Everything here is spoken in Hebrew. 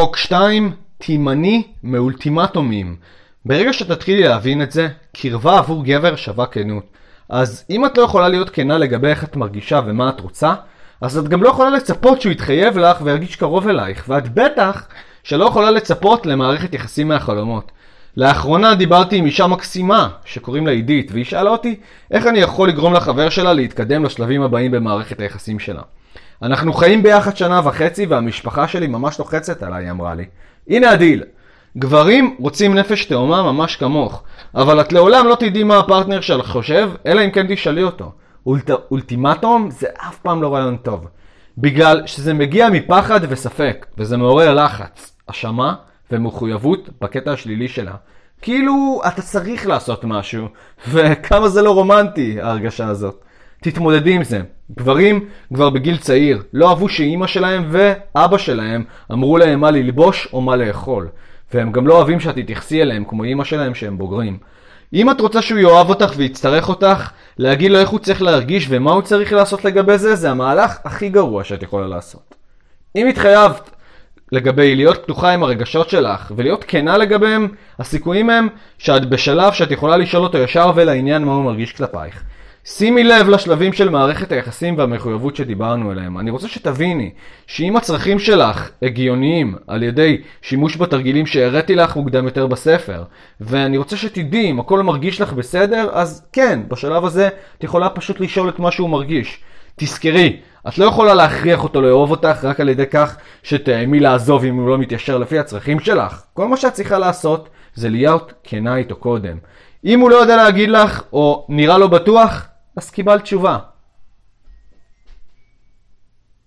חוק 2, תימני מאולטימטומים. ברגע שתתחילי להבין את זה, קרבה עבור גבר שווה כנות. אז אם את לא יכולה להיות כנה לגבי איך את מרגישה ומה את רוצה, אז את גם לא יכולה לצפות שהוא יתחייב לך וירגיש קרוב אלייך, ואת בטח שלא יכולה לצפות למערכת יחסים מהחלומות. לאחרונה דיברתי עם אישה מקסימה שקוראים לה עידית, והיא שאלה אותי איך אני יכול לגרום לחבר שלה להתקדם לשלבים הבאים במערכת היחסים שלה. אנחנו חיים ביחד שנה וחצי והמשפחה שלי ממש לוחצת עליי, היא אמרה לי. הנה הדיל. גברים רוצים נפש תאומה ממש כמוך, אבל את לעולם לא תדעי מה הפרטנר שלך חושב, אלא אם כן תשאלי אותו. אולט... אולטימטום זה אף פעם לא רעיון טוב. בגלל שזה מגיע מפחד וספק, וזה מעורר לחץ, אשמה ומחויבות בקטע השלילי שלה. כאילו אתה צריך לעשות משהו, וכמה זה לא רומנטי ההרגשה הזאת. תתמודדי עם זה. גברים כבר בגיל צעיר לא אהבו שאימא שלהם ואבא שלהם אמרו להם מה ללבוש או מה לאכול. והם גם לא אוהבים שאת תתייחסי אליהם כמו אימא שלהם שהם בוגרים. אם את רוצה שהוא יאהב אותך ויצטרך אותך, להגיד לו איך הוא צריך להרגיש ומה הוא צריך לעשות לגבי זה, זה המהלך הכי גרוע שאת יכולה לעשות. אם התחייבת לגבי להיות פתוחה עם הרגשות שלך ולהיות כנה לגביהם, הסיכויים הם שאת בשלב שאת יכולה לשאול אותו ישר ולעניין מה הוא מרגיש כלפייך. שימי לב לשלבים של מערכת היחסים והמחויבות שדיברנו עליהם. אני רוצה שתביני שאם הצרכים שלך הגיוניים על ידי שימוש בתרגילים שהראיתי לך מוקדם יותר בספר, ואני רוצה שתדעי אם הכל מרגיש לך בסדר, אז כן, בשלב הזה את יכולה פשוט לשאול את מה שהוא מרגיש. תזכרי, את לא יכולה להכריח אותו לאהוב אותך רק על ידי כך שתאמי לעזוב אם הוא לא מתיישר לפי הצרכים שלך. כל מה שאת צריכה לעשות זה להיות כנה איתו קודם. אם הוא לא יודע להגיד לך, או נראה לו בטוח, אז קיבלת תשובה.